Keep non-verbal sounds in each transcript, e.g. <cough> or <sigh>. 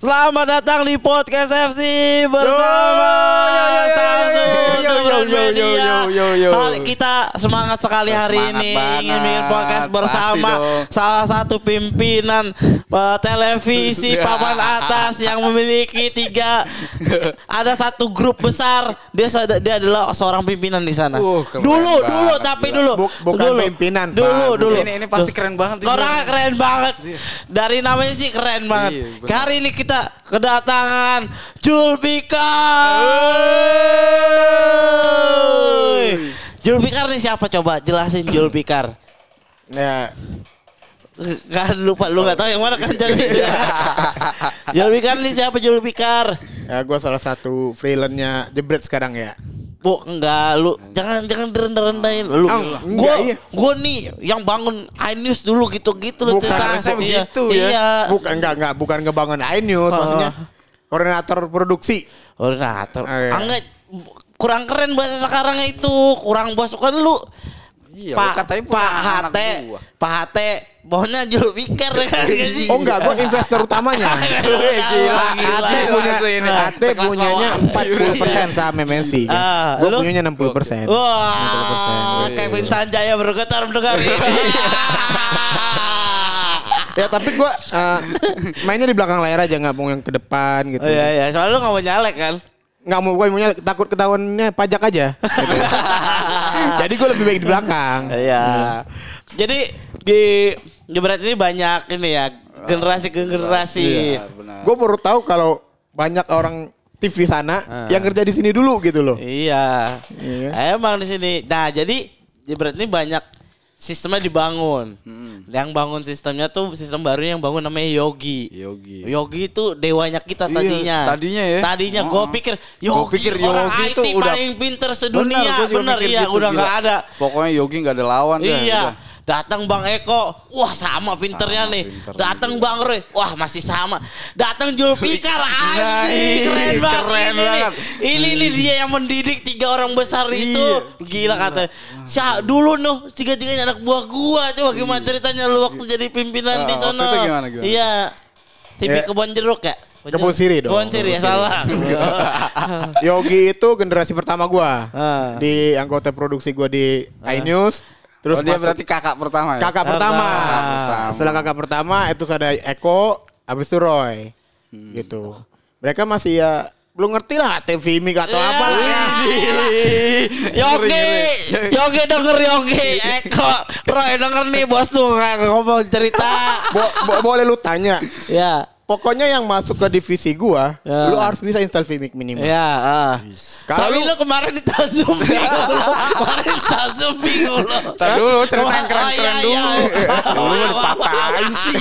Selamat datang di podcast FC bersama Samsu Media. Hari kita semangat sekali hari Semangat ini banget. ingin bikin podcast bersama salah satu pimpinan eh, televisi <laughs> papan atas yang memiliki tiga ada satu grup besar dia dia adalah seorang pimpinan di sana. Uh, dulu banget, dulu gila. tapi dulu Buk- bukan dulu. pimpinan. Dulu dulu. Ini ini pasti keren banget. Orangnya keren banget. Dari namanya sih keren banget. Iya. Hari ini kita kedatangan Julbika. Julbikar nih siapa coba jelasin Julbikar. Ya, Gak lupa lu gak tahu yang mana kan jadi. <laughs> Julbikar nih siapa Julbikar? ya gue salah satu freelance-nya Jebret sekarang ya. Bu enggak lu jangan jangan direndah-rendahin lu. Ah, gua enggak, iya. gua nih yang bangun iNews dulu gitu-gitu lu Bukan, cerita. harusnya Iya, begitu ya. Iya. Bukan enggak enggak bukan ngebangun iNews Oh. maksudnya koordinator produksi. Koordinator. Ah, iya. Enggak, kurang keren bahasa sekarang itu. Kurang bos kan lu. Iya, Pak lu katanya Pak HT. Pak HT, bawahnya julu pikir ya kan sih? <laughs> Oh enggak, gue investor utamanya. <laughs> Gila, AT gila. punya Langsung ini. AT Sekelas punyanya bawah. 40% saham MNC. Ah, gue punyanya 60%. Wah, Kevin Sanjaya bergetar mendengar. <laughs> Ya tapi gue mainnya di belakang layar aja nggak mau yang ke depan gitu. Oh iya iya, soalnya lu gak mau nyalek kan? Nggak mau gue maunya takut ketahuannya pajak aja. <laughs> Gitu. Jadi gue lebih baik di belakang. Iya. Jadi di Jebret ini banyak ini ya generasi ke generasi. Iya, benar. Gue baru tahu kalau banyak orang TV sana Ah. yang kerja di sini dulu gitu loh. Iya. Iya. Emang di sini. Nah, jadi Jebret ini banyak sistemnya dibangun. Yang bangun sistemnya tuh sistem baru yang bangun namanya Yogi. Yogi. Yogi itu dewanya kita Iya, tadinya. tadinya ya. Tadinya gue Oh. pikir Gua Yogi, pikir orang Yogi IT tuh udah- paling pinter sedunia. Benar, gua Bener, mikir iya gitu, udah nggak ada. Pokoknya Yogi nggak ada lawan Iya. udah. Datang Bang Eko, wah sama pinternya Sama nih. pinternya Datang Bang Roy, wah masih sama. Datang Julfikar, <laughs> Nah, anjing keren banget. keren ini, nih. banget. Ini ini dia yang mendidik tiga orang besar itu. Gila kata. Sya, dulu noh tiga-tiganya anak buah gua. Coba gimana ceritanya lu waktu jadi pimpinan Ah, di waktu sana? itu gimana, gimana? Iya. TV Ya. kebon jeruk ya? Kebun siri dong. Kebon siri ya Kebun siri. salah. <laughs> <laughs> Yogi itu generasi pertama gua Ah. di anggota produksi gua di iNews. Terus oh, dia masuk- berarti kakak pertama ya? kakak pertama. Kakak pertama. Setelah kakak pertama itu ada Eko, habis itu Roy. Hmm. Gitu. Mereka masih ya belum ngerti lah TV Mik atau apa lah ya. Yogi, Yogi denger Yogi, Eko, Roy denger nih bos tuh ngomong cerita. Bo- bo- boleh lu tanya. Ya, Pokoknya yang masuk ke divisi gua, Ya. lu harus bisa install Vimic minimal. ya. ah. Kalau Tapi lu- lu kemarin di Zoom bingung <laughs> lu. Kemarin di Zoom bingung lu. Ntar dulu, Kemarin- keren-keren oh, iya, dulu. iya. <laughs> Lu mau dipapain sih.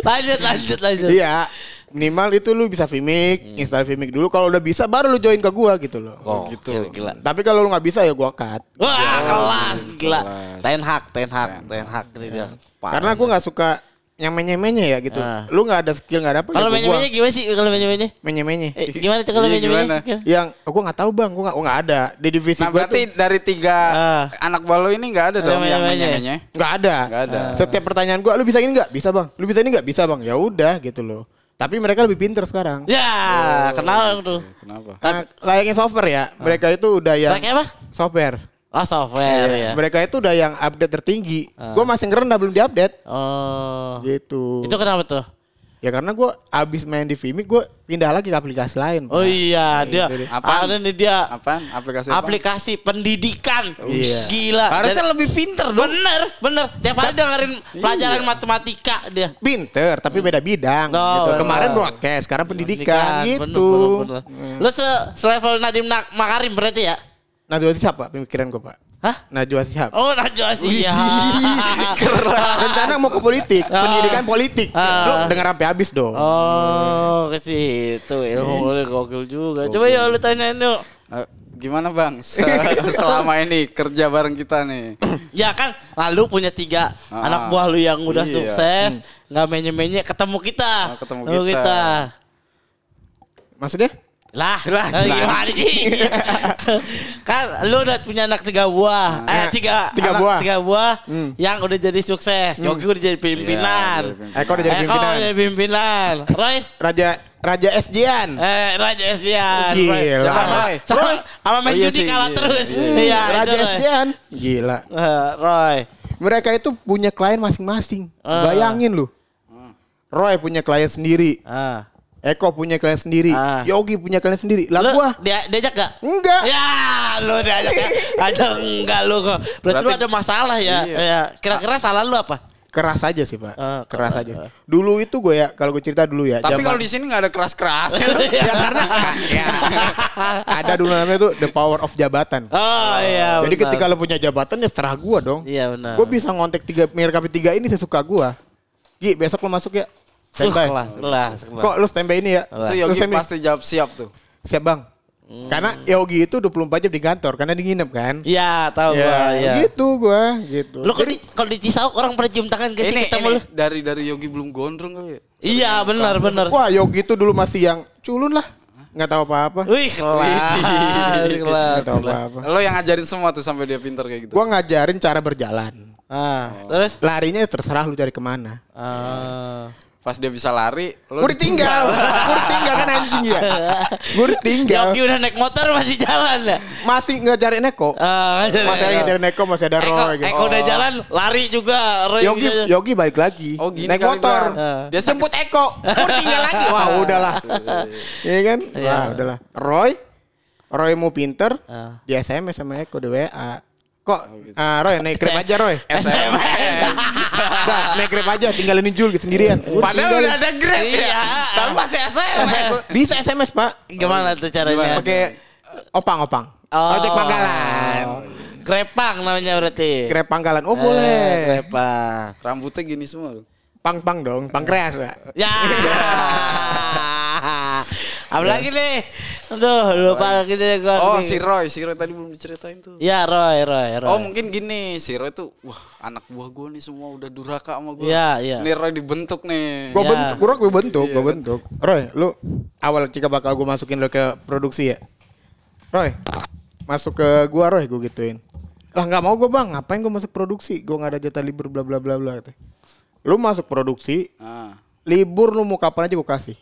lanjut, lanjut, lanjut. Iya. Minimal itu lu bisa Vimic, install Vimic dulu. Kalau udah bisa baru lu join ke gua gitu loh. Oh, gitu. Gila, gila. Tapi kalau lu nggak bisa ya gua cut. Wah, kelas, gila. Kelas. Ten Hag, Ten Hag, Ten Hag ini dia. Karena gua nggak suka yang menye-menye ya gitu. Ah. Lu nggak ada skill nggak ada apa. Kalau ya gua menye-menye gimana sih? Kalau menye-menye? menye-menye. Eh, gimana tuh kalau Iya, menye-menye? gimana? Yang oh, gua nggak tahu bang, gua nggak, gua nggak ada di divisi Nah gua berarti tuh dari tiga Ah. anak balo ini nggak ada Ada dong yang menye-menye. menye nggak ada. Nggak ada. Setiap pertanyaan gua, lu bisa ini nggak? Bisa bang. Lu bisa ini nggak? Bisa bang. Ya udah gitu loh. Tapi mereka lebih pinter sekarang. Ya, kenal tuh. Kenapa? Nah, layaknya software ya. Mereka itu udah yang Mereka apa? software. Oh, software ya. Mereka itu udah yang update tertinggi. Gua masih ngerendah belum diupdate. Oh. Gitu. Itu kenapa tuh? Ya karena gua abis main di Vimic, gua pindah lagi ke aplikasi lain. Oh iya, dia itu deh. Apaan? ada nih dia Apaan? Aplikasi apa? aplikasi pendidikan. Iya. Gila. Harusnya Dan- lebih pinter dong. Bener, bener. Tiap hari dengerin pelajaran matematika dia. Pinter, tapi beda bidang. Oh, gitu. bener. Kemarin broadcast, sekarang pendidikan, Bener, gitu. bener, bener. Lu se selevel Nadim Nak- Makarim berarti ya? Najwa Shihab pak, pemikiran gua pak. Hah? Najwa Shihab. Oh, Najwa sih ya. <laughs> Rencana mau ke politik, Ah. pendidikan politik. Ah. Lu denger sampai habis dong. Oh, ke situ ilmu boleh gokil juga. Coba ya lu tanyain yuk. Eh, Gimana bang? Se- <laughs> Selama ini kerja bareng kita nih. Ya kan, lalu punya tiga Ah, anak buah lu yang udah iya. sukses, nggak menye-menye ketemu kita. Oh, ketemu kita. Maksudnya? Lah, Lah, eh, gimana gimana sih? <laughs> kan lu udah punya anak tiga buah. Eh, tiga, Tiga anak buah. Tiga buah Hmm. yang udah jadi sukses. Yogi udah jadi pimpinan. Iya, udah jadi Eko udah jadi Eko pimpinan. udah jadi pimpinan. Roy, Raja Raja SJan. eh Raja. Roy. Gila. Sama, Roy. sama, main Oh, iya judi kalah iya, terus. iya, Iya, Raja Roy. SJan. Gila. Eh, Roy. Mereka itu punya klien masing-masing. Ah. Bayangin lu. Roy punya klien sendiri. Ah. Eko punya klien sendiri. Ah. Yogi punya klien sendiri. Lah Lu gua dia diajak gak? enggak. Ya, lu diajak ya. <laughs> Ajak enggak lu kok. Berarti, lu Berarti- ada masalah ya. Iya. Ya, kira-kira salah lu apa? Keras aja sih, Pak. Ah, keras keras. aja. Dulu itu gue ya, kalau gue cerita dulu ya. Tapi kalau di sini nggak ada keras-kerasnya. <laughs> Iya. ya karena <laughs> ya, ada dulu namanya tuh the power of jabatan. Oh iya. Jadi benar. ketika lo punya jabatan ya serah gua dong. Iya benar. Gue bisa ngontek tiga merek tiga ini sesuka gua. Gi, besok lo masuk ya. Standby. kelas, kelas, kelas. Kok lo standby ini ya? Itu Lo Yogi standby. pasti jawab siap tuh. Siap bang. Karena Yogi itu 24 jam di kantor karena dia nginep kan. Iya, tahu ya, gua, iya. gitu gua, gitu. Lu kalau di, kalau di Cisauk orang pada cium tangan ke sih Ini, ketemu ini lu. dari dari Yogi belum gondrong kali ya. Iya, benar, benar. Wah, Yogi itu dulu masih yang culun lah. Nggak tahu apa-apa. Wih, kelas, <laughs> kelas. Nggak tahu apa-apa. Lo yang ngajarin semua tuh sampai dia pintar kayak gitu. Gua ngajarin cara berjalan. Ah, terus Larinya terserah lu cari ke mana. ah. Pas dia bisa lari, lo Gue ditinggal. <laughs> Gue ditinggal kan anjing ya. Gue ditinggal. Yogi udah naik motor masih jalan ya? Masih ngejarin Eko. Ah, Masih lagi ngejarin Eko masih ada Eko, Roy gitu. Eko udah jalan, lari juga. Roy Yogi Yogi balik lagi. Oh, gini Naik motor. Ah. Dia sakit- Jemput Eko. Gue tinggal lagi. <laughs> Wah, udahlah. Iya kan? Iya. Wah, udahlah. Roy Roy mau pinter, Ah. di SMS sama Eko di WA. Kok ah, Roy naik grab aja Roy. SMS. <laughs> Nah, naik grab aja tinggalin Jul gitu sendirian. Padahal udah ada Grab Iya. ya. Tapi masih SMS. <laughs> Bisa SMS, Pak. Gimana tuh caranya? Pakai opang-opang. Oh. Ojek pangkalan. Grepang namanya berarti. Grab pangkalan. Oh, Eh, boleh. Grepang. Rambutnya gini semua. Pang-pang dong, pankreas, Pak. Ya. <laughs> Apalagi nih? Aduh, lupa gitu deh gua. Oh si Roy, si Roy tadi belum diceritain tuh. Ya, Roy, Roy, Roy. Oh mungkin gini, si Roy tuh, wah anak buah gue nih semua udah durhaka sama gue. Iya, iya. Nih Roy dibentuk nih. Gue Ya. bentuk, gue gue bentuk, gue bentuk. Roy, lu awal jika bakal gue masukin lu ke produksi ya. Roy, masuk ke gua Roy, gue gituin. Lah nggak mau gue bang, ngapain gue masuk produksi? Gue nggak ada jatah libur bla bla bla bla. kata. Lu masuk produksi, Ah. libur lu mau kapan aja gue kasih.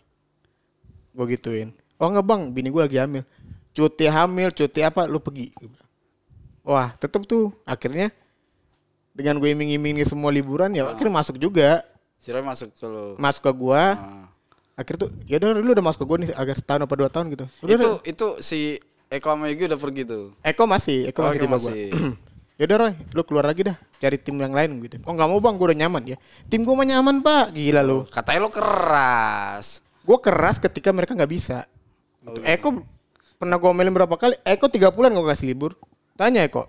Gue gituin. Oh nggak bang, bini gue lagi hamil. Cuti hamil, cuti apa, lu pergi. Wah, tetep tuh. Akhirnya dengan gue iming-iming semua liburan ya, akhirnya masuk juga. Si Roy masuk ke lo. Masuk ke gua, Ah. akhirnya tuh ya udah lu udah masuk ke gue nih agak setahun apa dua tahun gitu Udah, Itu udah. itu si Eko sama Yogi udah pergi tuh. Eko masih Eko Oh, masih di bawah masih. gua <clears throat> ya udah Roy lu keluar lagi dah cari tim yang lain gitu oh nggak mau bang gue udah nyaman ya tim gue mah nyaman pak gila lu Katanya lo keras. Gue keras ketika mereka nggak bisa Oh, Gitu. iya. Eko pernah gue omelin berapa kali Eko tiga bulan gue kasih libur tanya Eko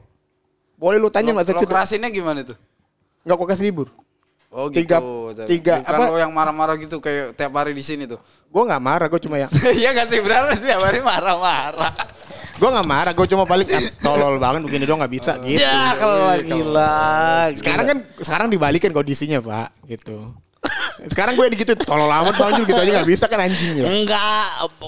boleh lu tanya nggak lo kerasinnya gimana tuh? nggak gue kasih libur Oh gitu. Tiga- tiga, Bukan apa? lo yang marah-marah gitu kayak tiap hari di sini tuh. gue nggak marah gue cuma yang <laughs> Iya gak sih benar tiap hari marah-marah. gue nggak marah gue cuma paling ah, tolol banget begini doang nggak bisa gitu Ya, kalau gila. Sekarang kan sekarang dibalikin kondisinya pak gitu. Sekarang gue gitu tolol amat bang Jul gitu aja nggak bisa kan anjing ya. Enggak,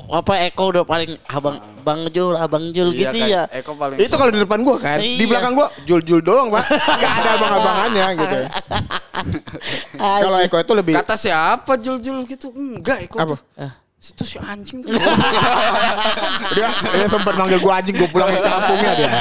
apa Eko udah paling abang Bang Jul, Abang Jul Iya, gitu kayak ya. Eko paling Itu kalau di depan gue kan, di Iya. belakang gue Jul Jul doang pak, nggak ada abang-abangannya <laughs> gitu. Kalau Eko itu lebih Kata siapa Jul-Jul gitu? Enggak, Eko. Apa? tuh. Itu si anjing tuh. <laughs> dia, dia sempat manggil gue anjing gue pulang ke kampungnya dia. <laughs>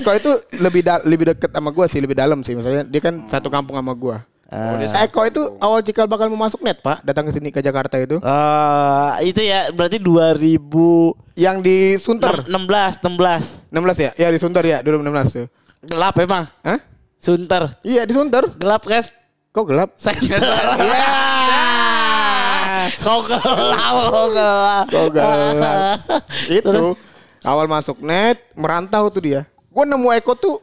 Eko itu lebih da- lebih deket sama gue sih, lebih dalam sih. Misalnya dia kan satu kampung sama gue. Oh, dia Eko itu awal cikal bakal mau masuk net pak, datang ke sini ke Jakarta itu. Eh, itu ya berarti 2016 Yang di Sunter, 16 16 ya? Ya di Sunter ya, dulu 16 tuh. Gelap emang. Hah? Sunter. Iya di Sunter. Gelap kan? Kok gelap? Center. <laughs> Iya. Kau gelap, kau gelap. Kok gelap? Itu awal masuk net merantau tuh dia. Gue nemu Eko tuh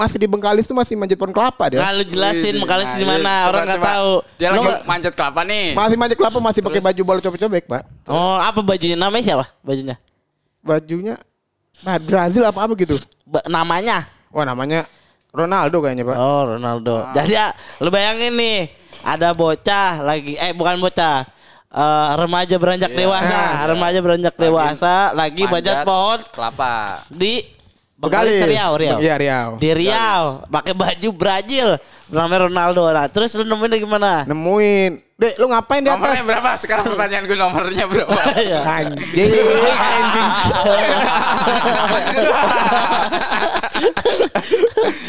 masih di Bengkalis tuh masih manjat pohon kelapa dia. Nah, lu jelasin nah, di mana orang nggak tahu. Dia Lu lagi manjat kelapa nih. Masih manjat kelapa masih pakai baju bolu cobek-cobek pak. Oh, apa bajunya? Namanya siapa? Bajunya? Bajunya bah, Brazil apa apa gitu. Ba- namanya? Wah namanya Ronaldo kayaknya pak. Oh, Ronaldo. Jadi ya, lu bayangin nih, ada bocah lagi eh bukan bocah. Eh, remaja beranjak Iya. dewasa, Iya. remaja beranjak dewasa, lagi manjat pohon kelapa. di. Begalis Riau, Riau. Iya, Riau. Di Riau, pakai baju Brazil, namanya Ronaldo. Nah, terus lu nemuin gimana? Nemuin. Dek, lu ngapain di atas? Nomornya berapa? Sekarang pertanyaan gue nomornya berapa? <laughs> Iya. Anjing, anjing. <laughs>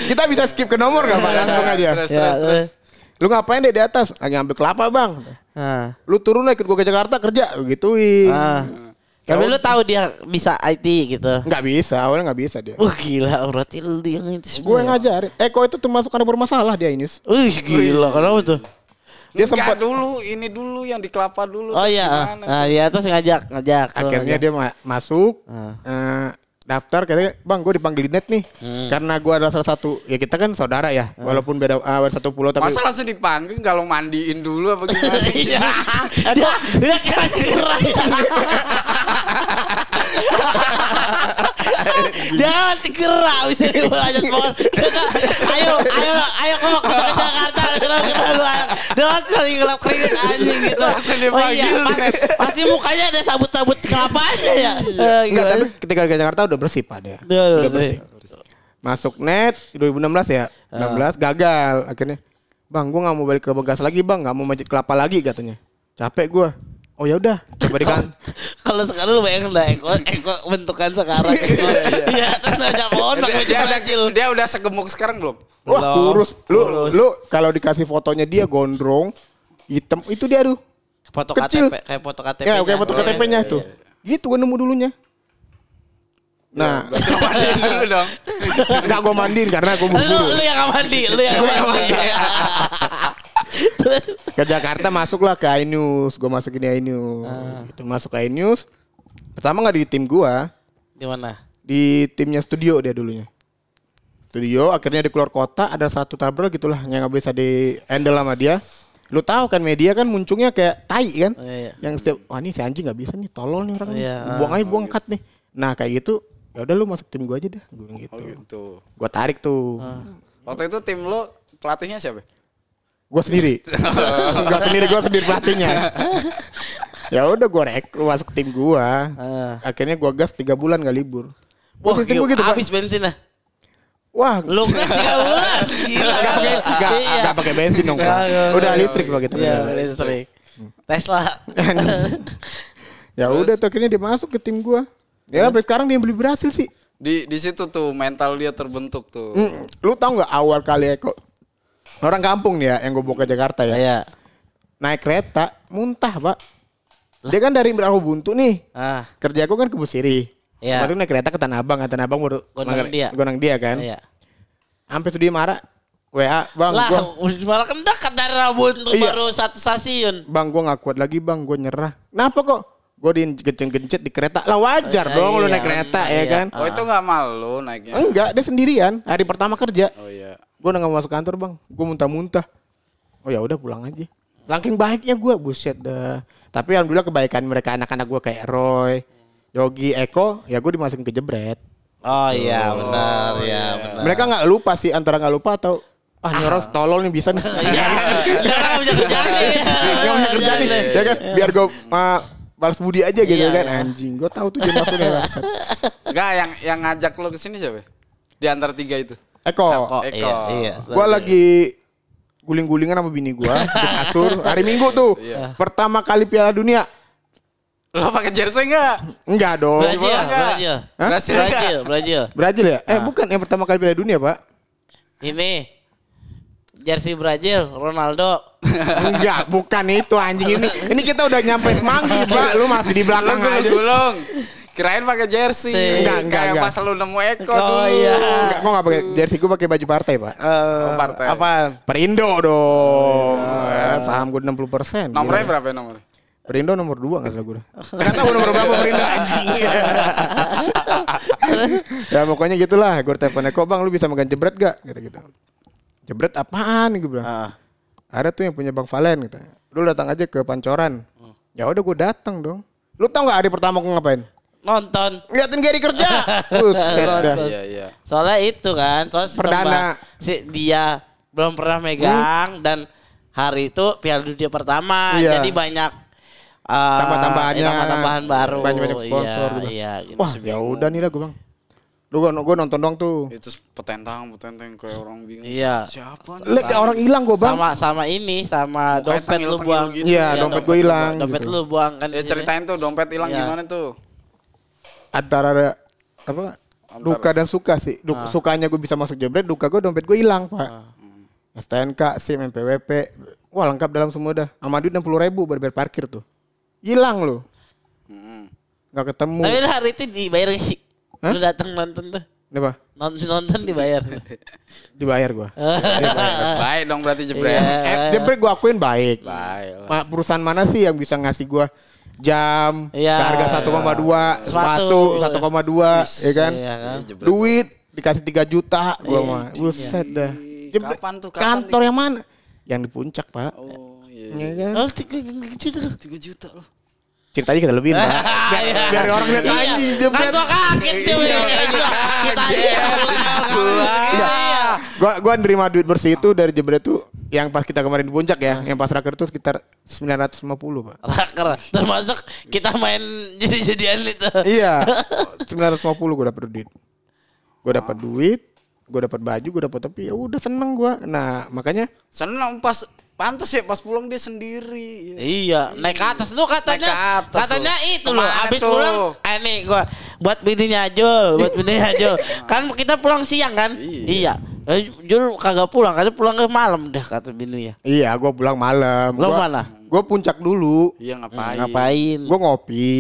Kita bisa skip ke nomor gak Pak? Langsung aja. Terus, Ya, terus, terus. Lu ngapain deh di atas? Lagi ngambil kelapa bang. Nah. Lu turun ikut gua ke Jakarta kerja. Gituin. Ah. Tapi lu tahu dia bisa IT gitu. Nggak bisa, awalnya nggak bisa dia. Wah gila, berarti lu yang itu Gue semua. ngajarin. Eko itu termasuk ada bermasalah dia ini. Wih gila, kenapa tuh? Dia Enggak sempat dulu, ini dulu yang di kelapa dulu. Oh terus iya, nah, di atas ngajak, ngajak. Akhirnya ngajak. dia ma- masuk Ah. eh, daftar katanya bang gue dipanggil net nih Hmm. karena gue adalah salah satu ya kita kan saudara ya walaupun beda ah, satu pulau tapi Masa langsung dipanggil kalau mandiin dulu apa gimana? <laughs> Iya. <laughs> dia dia kayak masih masih gerah bisa. Dia kan, Ayo, ayo, ayo kok kita ke Jakarta. Gerah lu langsung lagi gelap keringet anjing gitu. Oh iya, pas- pasti mukanya ada sabut-sabut kelapanya ya. enggak tapi ketika ke Jakarta udah bersih pak dia udah bersih. masuk net 2016 ya 16 gagal akhirnya bang gue nggak mau balik ke Begas lagi bang nggak mau majid kelapa lagi katanya capek gue oh ya udah coba di kan <laughs> Kalau sekarang lu bayangin dah Eko, Eko bentukan sekarang Eko. <laughs> Iya, terus ngajak pohon dia, dia, dia udah segemuk sekarang belum? wah Belum. kurus lu Kurus. lu kalau dikasih fotonya dia gondrong hitam itu dia tuh Foto Kecil. KTP, kayak foto KTP. ya kayak foto Oh, iya, KTP-nya iya, tuh gitu gue nemu dulunya nah mandiin dulu <laughs> dong. nggak gue mandiin karena gue Lu, buru-buru lu yang mandi, lu yang mandi. <laughs> Ke Jakarta masuklah ke iNews gue masukin di iNews Ah. itu masuk ke iNews pertama nggak di tim gua Di mana? di timnya studio dia dulunya studio akhirnya di keluar kota ada satu tabel gitulah yang nggak bisa di handle sama dia lu tahu kan media kan muncungnya kayak tai kan Oh, iya. yang setiap wah ini si anjing nggak bisa nih tolol nih orang nih. Iya, ah. buang aja buang cut nih nah kayak gitu ya udah lu masuk tim gua aja dah gue bilang gitu Oh gitu. gua tarik tuh Ah. Waktu itu tim lo pelatihnya siapa? Gua sendiri <laughs> nggak sendiri gua sendiri pelatihnya <laughs> ya udah gua rek lu masuk tim gua Ah. akhirnya gua gas tiga bulan gak libur Wah, gua gitu, Pak. habis bensinnya. wah Lu kan tiga <laughs> bulan. Gila. Gak pakai gak, Iya. gak pakai bensin dong, Pak. Nggak, Udah listrik Pak kita. Iya, listrik. Tesla. ya udah tuh akhirnya dia masuk ke tim gua. Ya sampai sekarang dia beli berhasil sih. Di di situ tuh mental dia terbentuk tuh. Mm, Lu tahu nggak awal kali Eko orang kampung nih ya yang gue bawa ke Jakarta ya. Iya. Naik kereta muntah, Pak. Dia kan dari Buntu nih. Ah, Kerja aku kan ke Busiri. Iya. Masuk naik kereta ke Tanah Abang, ke Tanah Abang baru Gondang dia. Gondang dia kan. iya. Sampai sudah marah. WA, Bang, Lah, gua <laughs> malah kan dekat dari Rabun tuh Iya. baru satu stasiun. Bang, gua nggak kuat lagi, Bang. Gua nyerah. Kenapa kok? Gue digencet-gencet di kereta. Lah wajar Oh, dong lu iya, naik kereta ya iya. kan. Oh itu nggak malu naiknya? Enggak, dia sendirian. Hari pertama kerja. Oh iya. Gue udah gak masuk kantor bang. Gue muntah-muntah. Oh ya udah pulang aja. Saking baiknya gue, buset dah. Tapi alhamdulillah kebaikan mereka anak-anak gue kayak Roy, Yogi, Eko, ya gue dimasukin ke jebret. Oh iya, benar ya, benar. Mereka nggak lupa sih antara nggak lupa atau ah ini orang tolol nih bisa <laughs> nih. Iya, jangan punya kerja nih, ya kan? Biar gue balas budi aja gitu Iya, kan. iya. Anjing, gue tahu tuh dia masuknya bangsat. Enggak yang yang ngajak lo ke sini siapa? Di antara tiga itu. Eko, Kok Eko. iya, iya. gue lagi guling-gulingan sama bini gue di kasur hari Minggu tuh. Iya. Pertama kali Piala Dunia. Lo pakai jersey enggak? Enggak dong. Brazil, enggak? Brazil. Hah? Brazil Brazil? Brazil. Brazil ya? Eh bukan yang pertama kali Piala Dunia pak? Ini jersey Brazil, Ronaldo. <laughs> Enggak, bukan itu anjing ini. Ini kita udah nyampe semanggi pak. Lu masih di belakang aja. gulung-gulung. Kirain pakai jersey. Enggak, enggak, enggak. pas lu nemu Eko Oh, dulu. iya. Enggak, gua enggak pakai jersey gua pakai baju partai pak. Oh, partai. Apa? Perindo dong. Eh, saham gua 60 persen. Nomornya berapa ya nomornya? Perindo nomor 2 enggak salah gua. <laughs> Enggak tahu nomor berapa Perindo anjing. <laughs> ya pokoknya gitulah. Gua telepon Eko, "Bang, lu bisa makan jebret gak?" gitu-gitu. Jebret apaan gue bilang. Ah. Ada tuh yang punya Bang Valen gitu. Lu datang aja ke Pancoran. Ya udah gue datang dong. Lu tau nggak hari pertama gue ngapain? Nonton. Ngeliatin Gary kerja. <laughs> Buset dah. Iya, iya. Soalnya itu kan, soalnya Perdana. si dia belum pernah megang dan hari itu Piala Dunia pertama, Iya. jadi banyak Ah, Tambah-tambahannya. tambah-tambahan baru. Banyak-banyak sponsor Iya, gitu. iya, gitu. Wah, ya udah nih lah gue bang. Lu gua, gua nonton doang tuh. Itu petentang, petenteng kayak orang bingung. Iya. Siapa kayak orang hilang gue bang. Sama sama ini sama dompet lu buang. gitu. Iya, dompet gue hilang. Dompet gitu. lu buang kan. Ya sini. ceritain tuh dompet hilang Iya. gimana tuh? Antara ada apa? Duka dan suka sih. Ah. Duk- Sukanya gue bisa masuk jebret, duka gue dompet gue hilang pak. STNK, SIM, MPWP, wah lengkap dalam semua dah. Sama duit enam puluh ribu buat bayar parkir tuh. Hilang loh, nggak ketemu. Tapi hari itu dibayar sih. Lu datang nonton tuh. Apa? Nonton nonton dibayar. <laughs> Dibayar gue. <laughs> Baik dong berarti jebret. Iya. eh, jebret gue akuin baik. Baik perusahaan mana sih yang bisa ngasih gua jam Iya. ke harga 1,2 sepatu Sepatu. 1,2 ya kan Iya kan. Duit dikasih 3 juta gua Iya. mah buset dah. Kapan tuh? Kapan kantor yang mana yang di puncak pak Oh iya. ya kan Oh, tiga juta lu. 3 juta loh. ceritanya kita lebihin pak <laughs> biar, Iya. biar orang lihat Iya. anjing Kan jebret gua kaget tuh. Iya. Kita aja. Iya. Gua gua nerima duit bersih itu dari jebret tuh yang pas kita kemarin di puncak ya yang pas raker tuh sekitar 950 pak Raker. Termasuk kita main jadi-jadian itu. Iya. 950 gue dapet duit. Gue dapet duit, gue dapet baju, gue dapet topi. Ya udah seneng gue. Nah makanya Senang pas pantas ya pas pulang dia sendiri. Iya, naik ke atas lu katanya. Naik ke atas katanya lu. itu loh, tuh? pulang eh nih gua buat bininya Jul, buat bininya Jul. <laughs> kan kita pulang siang kan? Iya. Eh, Jul kagak pulang, katanya pulang ke malam dah kata bininya. iya gue pulang malam. Lu mana? Gue puncak dulu. Iya ngapain? Ngapain? Gue ngopi.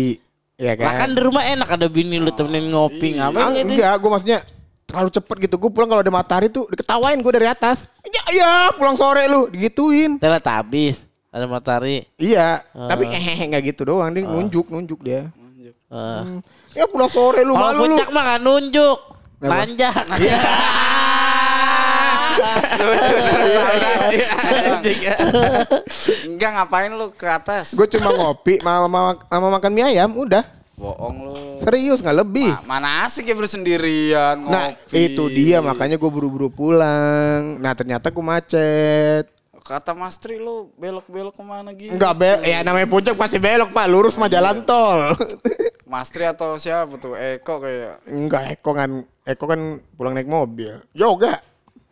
Iya Lah kan kan? di rumah enak ada bini lu temenin ngopi Ah, ngapain gitu? enggak, gue maksudnya terlalu cepet gitu. Gue pulang kalau ada matahari tuh diketawain gue dari atas. Ya, ya pulang sore lu digituin. Telat habis. Ada matahari. Iya, tapi eh nggak gitu doang. Dia nunjuk nunjuk dia. Lanjut. Eh. Hmm. Ya pulang sore lu Kalau malu lu. puncak mah nggak nunjuk. Kenapa? <laughs> Enggak ngapain lu ke atas? Gue cuma ngopi sama, sama makan mie ayam udah. Bohong lu. Serius nggak lebih. Ma- mana asik ya bersendirian ngopi. Nah itu dia makanya gue buru-buru pulang. Nah ternyata gue macet. Kata Mas Tri lu belok-belok ke mana gitu? Enggak be, ya namanya puncak pasti belok pak, lurus mah jalan tol. Mas Tri atau siapa tuh? Eko kayak. Enggak, Eko kan, Eko kan pulang naik mobil. Yoga,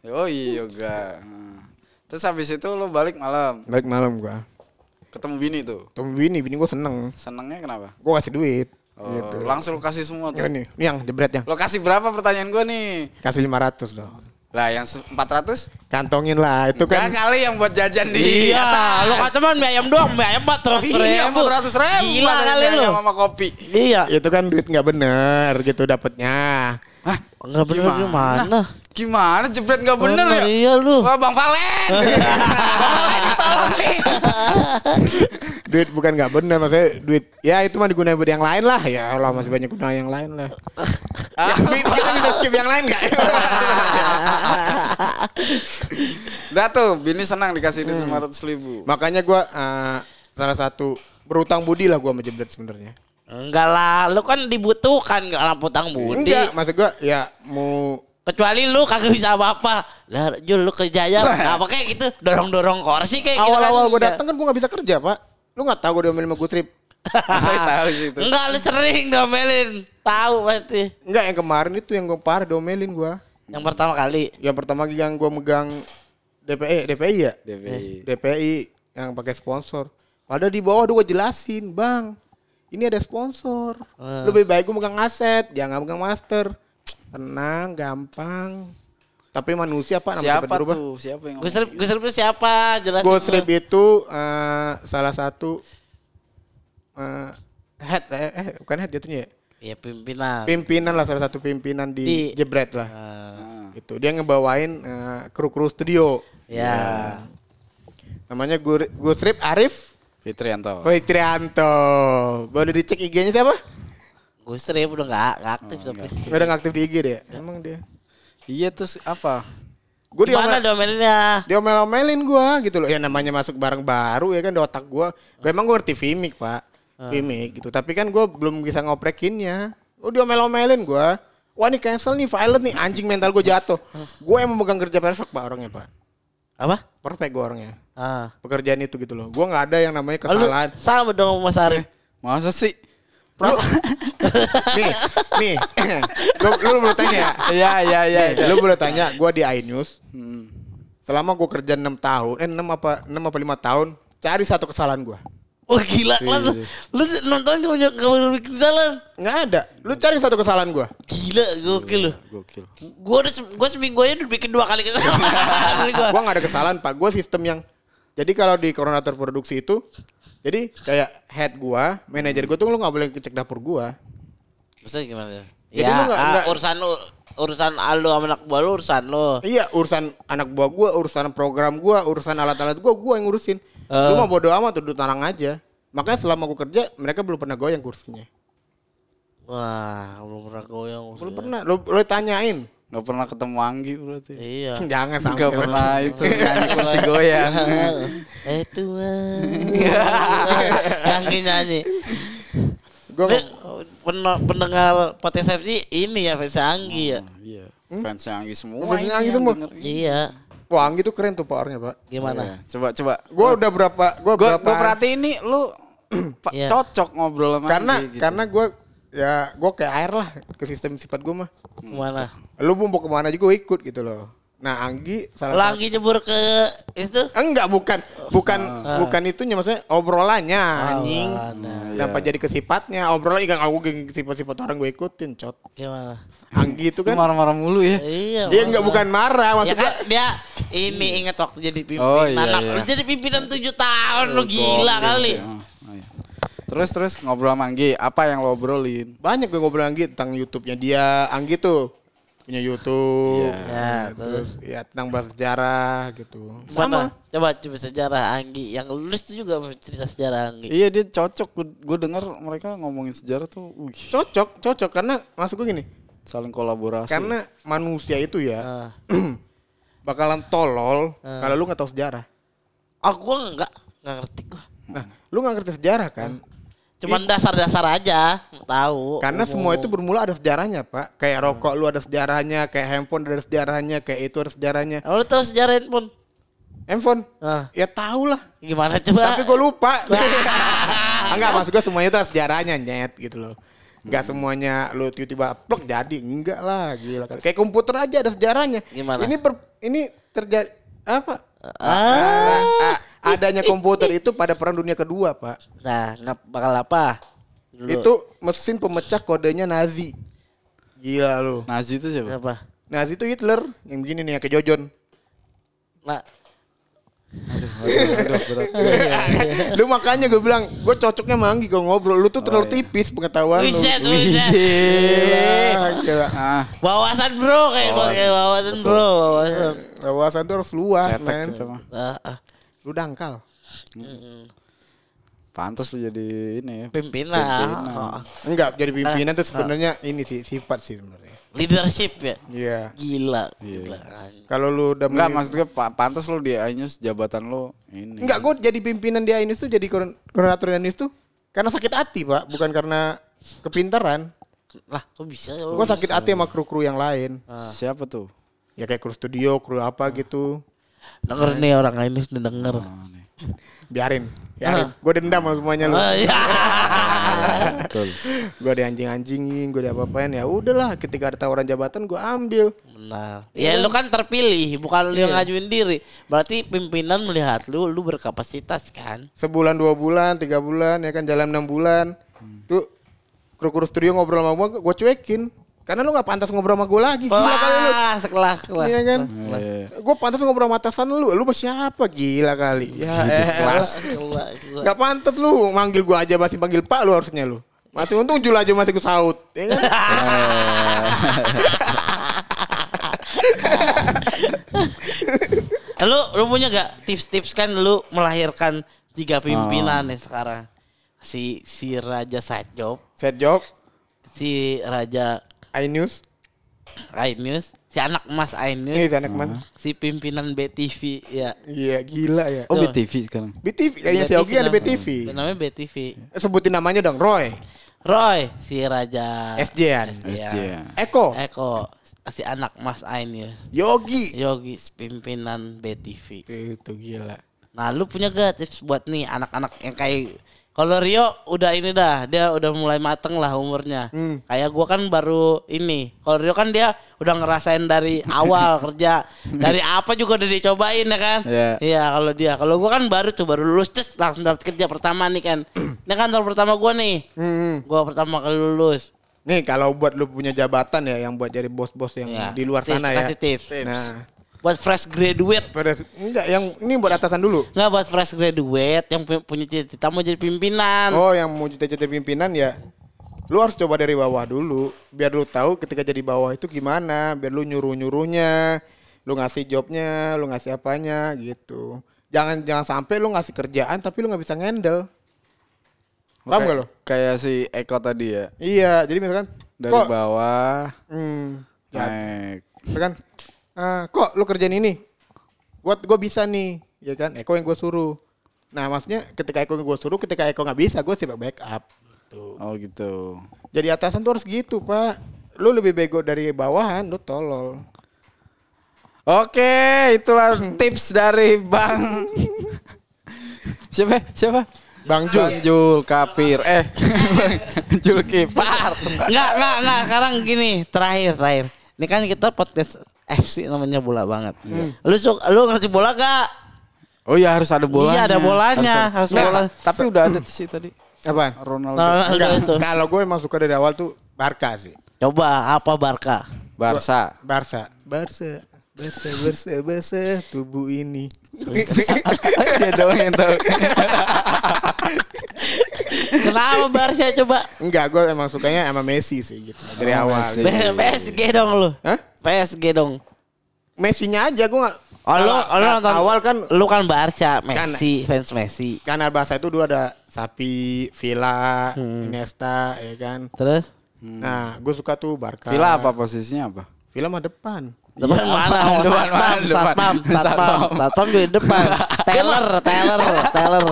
Oh iya yoga. Hmm. Terus habis itu lu balik malam. balik malam gua. Ketemu bini tuh. Tunggu bini, bini gue seneng. Senengnya kenapa? Gue kasih duit. Oh, Gitu. Langsung lu kasih semua tuh. Ini, ini yang jebret yang. Lo kasih berapa pertanyaan gua nih? Kasih 500 dong. Lah yang se- 400? Kantongin lah, itu Kan kan. kali yang buat jajan di Iya, atas. lu kata mah mie ayam doang, mie ayam empat ratus Iya, ribu. 400 ribu. Gila kali lu. Sama kopi. Iya. Itu kan duit nggak bener gitu dapetnya. Hah? Enggak bener gimana? Gimana jebret nggak bener Bener, ya? iya lu. Wah Bang Valen. Bang <laughs> Valen tolong nih. duit bukan nggak bener, maksudnya duit. Ya itu mah digunain buat yang lain lah. Ya Allah masih banyak guna yang lain lah. Ah. Ya, kita bisa skip yang lain nggak? <laughs> Dah tuh, bini senang dikasih Hmm. duit 500 ribu. Makanya gua eh, salah satu berutang budi lah gua sama jebret sebenarnya. Enggak lah, lu kan dibutuhkan lampu utang budi. Enggak, maksud gua ya mau Kecuali lu kagak bisa apa-apa. Lah, Jul lu kerja aja. Apa kayak gitu? Dorong-dorong kursi kayak gitu kan. awal-awal gua Enggak. datang kan gua nggak bisa kerja pak. Lu nggak tahu gua diomelin sama Gutrip. <laughs> Tahu sih itu. Enggak, lu sering domelin. Tahu pasti. Enggak yang kemarin itu yang gua parah diomelin gua. Yang pertama kali. Yang pertama yang gua megang DPI, DPI ya? DPI. DPI yang pakai sponsor. Padahal di bawah udah gua jelasin, Bang. Ini ada sponsor. Lebih baik gua megang aset, jangan megang master. Tenang, gampang. Tapi manusia Pak namanya Siapa berubah. tuh? Siapa yang Gue gue itu siapa? Jelasin. Ghost lu. Rip itu eh, salah satu eh, head eh, eh, bukan head jatuhnya ya. Iya pimpinan. Pimpinan lah salah satu pimpinan di, Di- Jebret lah. Ah, Gitu. Dia ngebawain eh, kru-kru studio. ya. Namanya Gur- Gus Rip Arif Fitrianto. Fitrianto. Boleh dicek IG-nya siapa? Gue serip udah nggak nggak aktif tapi. Nggak ada ngaktif di IG dia. Emang dia. Iya terus apa? Gue Gimana diomel, domelinnya? diomel-omelin gue gitu loh. Ya namanya masuk barang baru ya kan di otak gue. Gue emang gue ngerti Vimic pak. Vimic gitu. Tapi kan gue belum bisa ngoprekinnya. Gue diomel-omelin gue. Wah ini cancel nih, violent nih. Anjing mental gue jatuh. Gue yang memegang kerja perfect pak orangnya pak. Apa? Perfect gue orangnya. Ah. Pekerjaan itu gitu loh. Gue nggak ada yang namanya lu kesalahan. sama dong Mas Arif. Masa sih? <laughs> nih, nih. <laughs> lu, lu boleh tanya ya. Iya, iya, iya. Nih, lu boleh tanya gue di iNews. Hmm. Selama gue kerja 6 tahun, eh 6 apa 6 apa 5 tahun, cari satu kesalahan gue. Wah Oh, gila Iya, lah lu. iya. Lu nonton cuma kamu bikin salah. Nggak ada. Lu cari satu kesalahan gue. Gila gokil lu. Gokil. Gua udah gua seminggu aja udah bikin dua kali kesalahan. <laughs> gua. Gue nggak ada kesalahan pak. Gue sistem yang jadi kalau di koordinator produksi itu, jadi kayak head gue, manajer gue tuh lu nggak boleh cek dapur gue. Maksudnya gimana? Jadi ya, lu nggak- ah, nggak- urusan lu urusan Aldo sama anak buah lu urusan lu. Iya urusan anak buah gue, urusan program gue, urusan alat-alat gue, gue yang ngurusin. Lu mah bodo amat, tuh tenang aja. Makanya selama gue kerja, mereka belum pernah goyang kursinya. Wah, belum pernah goyang. Belum pernah. Lu, lu tanyain. Gak pernah ketemu Anggi berarti. Iya. <laughs> Jangan sampai. Gak pernah itu nyanyi kursi goyang. <laughs> eh Tuhan. <laughs> Yang nyanyi. Gue pen- pendengar podcast FG ini ya fans Anggi ya. Iya. Fansnya Anggi semua. Fansnya ini Anggi semua? Iya. Wah, Anggi tuh keren tuh orangnya, Pak. Gimana? Iya. Coba coba. Gue udah berapa, gue berapa gue perhatiin nih lu <clears throat> pa- Iya. cocok ngobrol sama karena Anggi gitu. karena gue ya gue kayak air lah ke sistem sifat gue mah. Gimana? Lu mau ke mana juga ikut gitu loh. Nah Anggi salah satu- Lagi nyebur ke itu? enggak bukan bukan bukan itunya maksudnya obrolannya anjing. obrolannya. Kenapa jadi ke sifatnya? Obrolan enggak aku ke sifat-sifat orang gue ikutin, cot. Gimana? Anggi itu kan marah-marah mulu ya. Iya. dia enggak bukan marah Ya maksudnya kan dia ini ingat waktu jadi pimpinan. Oh, iya, iya. Lu jadi pimpinan tujuh tahun lu gila Gokil kali. sih. Oh, oh iya. Terus terus ngobrol sama Anggi, apa yang lo obrolin? banyak gue ngobrol Anggi tentang YouTube-nya dia. Anggi tuh punya YouTube. Iya. Ya, terus ya tentang bahasa sejarah gitu. Sama. Coba coba sejarah Anggi. Yang lulus tuh juga cerita sejarah Anggi. Iya dia cocok. Gue denger mereka ngomongin sejarah tuh, wih, Cocok, cocok karena masuk gue gini. saling kolaborasi. Karena manusia itu ya Ah. <clears throat> bakalan tolol kalau lu nggak tahu sejarah. Oh, gua enggak enggak ngerti gua. Nah, lu nggak ngerti sejarah kan? Cuman dasar-dasar aja, tahu. Karena semua itu bermula ada sejarahnya, Pak. Kayak rokok lu ada sejarahnya, kayak handphone ada sejarahnya, kayak itu ada sejarahnya. Oh, lu tahu sejarah handphone? Handphone? Ah. Ya tahu lah. Gimana coba? Tapi gue lupa. <laughs> Enggak, maksud gue semuanya itu ada sejarahnya, nyet gitu loh. Enggak semuanya lu tiba-tiba plek jadi. Enggak lah, gila kali. Kayak komputer aja ada sejarahnya. Gimana? Ini per, ini terjadi apa? Ah. Ah, adanya komputer itu pada perang dunia kedua, Pak. Nah, nggak bakal apa? Dulu. Itu mesin pemecah kodenya Nazi. Gila lu. Nazi itu siapa? apa? Nazi itu Hitler yang begini nih yang ke Jojon. Nah, Aduh, berat. <laughs> lu makanya gue bilang gue cocoknya sama Anggi kalau ngobrol lu tuh terlalu tipis pengetahuan lu. Wiset, wiset. Ah, Wawasan bro kayak wawasan bro, wawasan. Wawasan tuh harus luas, cetek men. Ah, ah. Lu dangkal. Pantas lu jadi ini ya. Pimpinan. Oh. Enggak, jadi pimpinan tuh sebenarnya ini sih sifat sih sebenarnya. Leadership ya. Iya. Gila. Gila. Kalau lu udah Enggak, maksud gue pa- pantas lu di Ainus jabatan lu ini. Enggak, gue jadi pimpinan di Ainis tuh jadi koordin- koordinator Ainis tuh karena sakit hati, Pak, bukan karena kepintaran. Lah, kok bisa? Gue sakit hati sama kru-kru yang lain. Siapa tuh? Ya kayak kru studio, kru apa gitu. Denger nih orang ini sudah denger. Oh, nih. Biarin. Biarin. Gue dendam sama semuanya lu. Ah, iya. <laughs> Betul. gue ada anjing-anjingin, gue ada apa-apain ya udahlah ketika ada tawaran jabatan gue ambil. Benar. Ya lu kan terpilih, bukan lu yang ngajuin diri. Berarti pimpinan melihat lu, lu berkapasitas kan? Sebulan dua bulan, tiga bulan ya kan jalan enam bulan. Tuh kru-kru studio ngobrol sama gue, gue cuekin. Karena lu nggak pantas ngobrol sama gue lagi. Gila kali lu. Kelas, kelas, kelas. Iya kan? Iya. Gue pantas ngobrol sama atasan lu. Lu siapa? Gila kali. Ya eh, Kelas, kelas, kelas. Gak pantas lu manggil gue aja masih panggil Pak lu harusnya lu. Masih untung Jul aja masih gue saut. Ya kan? <laughs> Lu lu punya gak tips-tips kan lu melahirkan tiga pimpinan nih sekarang. Si si Raja Sajop, Set job, si Raja iNews. Ainus, si anak Mas Ini Ainus, si anak man. si pimpinan BTV ya. Iya gila ya. Oh, Tuh. BTV sekarang. BTV kayaknya si Ogi ada. BTV. Namanya BTV. Sebutin namanya dong, Roy. Roy, si Raja SJ-an. Iya. SJ. Eko. Eko, si anak Mas Ain ya. Yogi. Yogi pimpinan BTV. Itu gila. Nah, lu punya gak tips buat nih anak-anak yang kayak kalau Rio udah ini dah, dia udah mulai mateng lah umurnya. Hmm. Kayak gua kan baru ini. Kalau Rio kan dia udah ngerasain dari awal <laughs> kerja, dari apa juga udah dicobain ya kan? Iya. Iya, kalau dia. Kalau gua kan baru tuh baru lulus terus langsung dapat kerja pertama nih kan. <clears throat> Ini kan tahun pertama gua nih. Hmm. Gua pertama kali lulus. Nih kalau buat lu punya jabatan ya yang buat jadi bos-bos yang Iya. di luar Tips, sana ya. Kasih tips. Nah, Buat fresh graduate. pada enggak yang ini buat atasan dulu. Nggak buat fresh graduate yang pu- punya cita-cita mau jadi pimpinan. Oh, yang mau cita-cita pimpinan ya lu harus coba dari bawah dulu biar lu tahu ketika jadi bawah itu gimana, biar lu nyuruh-nyuruhnya, lu ngasih jobnya, lu ngasih apanya gitu. Jangan jangan sampai lu ngasih kerjaan tapi lu nggak bisa handle. Paham gak lo? Kayak si Eko tadi ya. Iya, jadi misalkan Dari kok bawah hmm, ya, naik. misalkan ah, kok lu kerjain ini? Gua gua bisa nih, ya kan? Eko yang gue suruh. Nah, maksudnya ketika Eko yang gue suruh, ketika Eko nggak bisa, gue sih backup. Tuh. Oh gitu. Jadi atasan tuh harus gitu, Pak. Lu lebih bego dari bawahan, lu tolol. Oke, itulah tips dari Bang. <laughs> siapa? Siapa? Bang Jul. Bang Jul Kapir. Eh, <laughs> Bang Jul Kipar. Enggak, enggak, enggak. Sekarang gini, terakhir, terakhir. Ini kan kita podcast FC namanya bola banget. Lu suka, lu ngerti bola gak? Oh iya harus ada bolanya. Iya, ada bolanya. Harus Nah, bola. Tapi udah ada sih tadi. Apaan? Ronaldo. Nah, udah itu. Kalau gue emang suka dari awal tuh Barca sih. Coba apa Barca? Barca. Barca. Barca. Barca, Barca, Barca, tubuh ini. Dia doang yang tahu. Kenapa Barca coba? Enggak, gue emang sukanya sama Messi sih gitu. Dari Oh, awal. Messi. PSG dong lu. Hah? PSG dong. Messinya aja gue gak. Oh, lu, lu nonton awal kan lu kan Barca, Messi, fans Messi. kan Barca itu dulu ada Sapi, Villa, Iniesta, ya kan. Terus Nah, gue suka tuh Barca. Villa apa posisinya apa? Villa mah depan. Depan Iya, mana? apaan? Oh, Depan satpam, mana? Depan. satpam, satpam, Satpam. di depan. Taylor, Taylor, Taylor.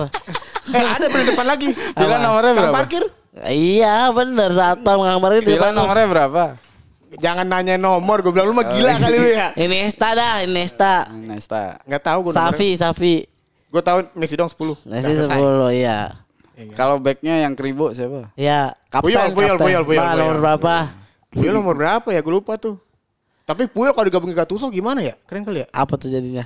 Eh, ada di depan lagi. Villa nomornya Kang berapa? parkir. Iya bener satpam ngambarin di Villa depan. nomornya berapa? Jangan nanya nomor, gue bilang lu mah gila kali lu ya. Iniesta dah, Iniesta. Nesta. Enggak tahu gue Safi, Safi. Gue tahu Messi dong 10. Messi 10 iya. Kalau backnya yang kribo siapa? Ya, kapten, Puyol, Puyol. Puyol, Puyol. nomor berapa? Puyol nomor berapa ya? Gue lupa tuh. Tapi Puyol kalau digabungin Gattuso gimana ya? Keren kali ya? Apa tuh jadinya?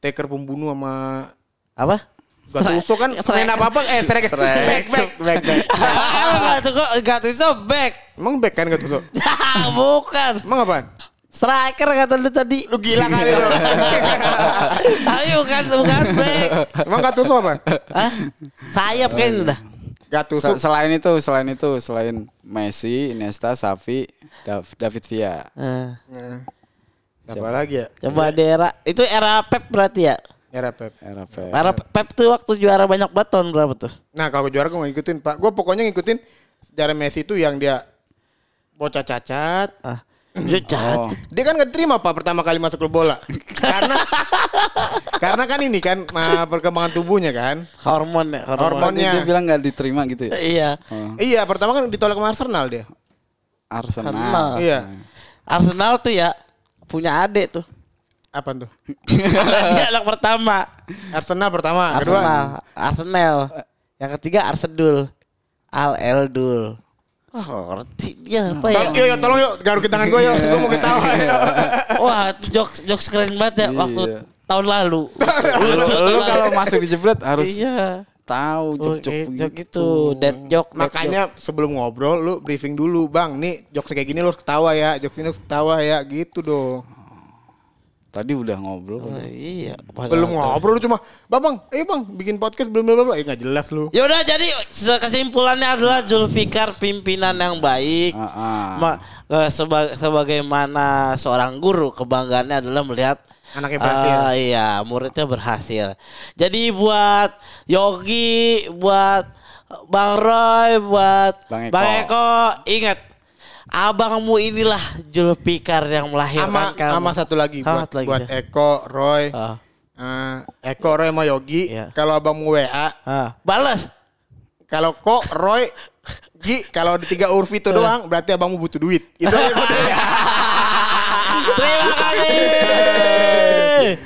Taker pembunuh sama Apa? Gattuso kan selain apa-apa eh striker back back back back. Gak tuh back? Emang back kan Gattuso? <laughs> Bukan. Emang apaan? Striker kata lu tadi. Lu gila kali lu. <laughs> Tapi bukan bukan back. Emang Gattuso apa? Hah? Sayap kayaknya dah. Gattuso. Se- selain itu, selain itu, selain Messi, Iniesta, Xavi, Dav- David Villa. Nah, Siapa lagi ya? coba di era itu era Pep berarti ya? Era Pep. Era Pep. Era Pep tuh waktu juara banyak banget tahun berapa tuh? Nah kalau juara gue ngikutin Pak. Gue pokoknya ngikutin sejarah Messi itu yang dia bocah cacat. Ah. Dia jahat. Oh. Dia kan gak terima Pak pertama kali masuk klub bola. karena <laughs> karena kan ini kan perkembangan tubuhnya kan. Hormon ya, hormon. Hormon. Dia, Hormonnya. bilang nggak diterima gitu ya? Iya. Oh. Iya pertama kan ditolak sama Arsenal dia. Arsenal. Arsenal. Iya. Arsenal tuh ya punya adik tuh. Apa tuh? <laughs> Dia anak pertama. Arsenal pertama, Arsenal. kedua. Arsenal. Yang ketiga Arsedul. Al Eldul. Wah, ngerti dia apa ya? Tolong, yuk, yuk, tolong yuk, garukin tangan gue yuk, gue mau ketawa yuk. <laughs> Wah, jokes jokes keren banget ya waktu Iya. tahun lalu. <laughs> lu, kalau masuk di jebret harus Iya. tahu jok-jok begitu. jok itu, dead dead Makanya sebelum ngobrol lu briefing dulu, Bang. Nih jokes kayak gini lu harus ketawa ya, jokes ini harus ketawa ya, gitu dong. Tadi udah ngobrol. Oh, iya. padahal Belum ngobrol cuma, "Bang, ayo Bang, bikin podcast belum bla bla bla." Eh enggak jelas lu. Ya udah jadi kesimpulannya adalah Zulfikar pimpinan yang baik. Ma- eh, seba- sebagaimana seorang guru kebanggaannya adalah melihat Anaknya berhasil. eh, iya, muridnya berhasil. Jadi buat Yogi, buat Bang Roy, buat Bang Eko. Bang Eko, ingat abangmu inilah Zulfikar yang melahirkan kamu. sama satu lagi buat satu lagi buat dah. Eko, Roy. Ah, eh, Eko, Roy sama Yogi. Iya. Kalau abang mau WA, ah. Balas. kalau kok Roy Gi, kalau di tiga huruf itu doang berarti abangmu butuh duit. Itu aja. <laughs> Terima kasih.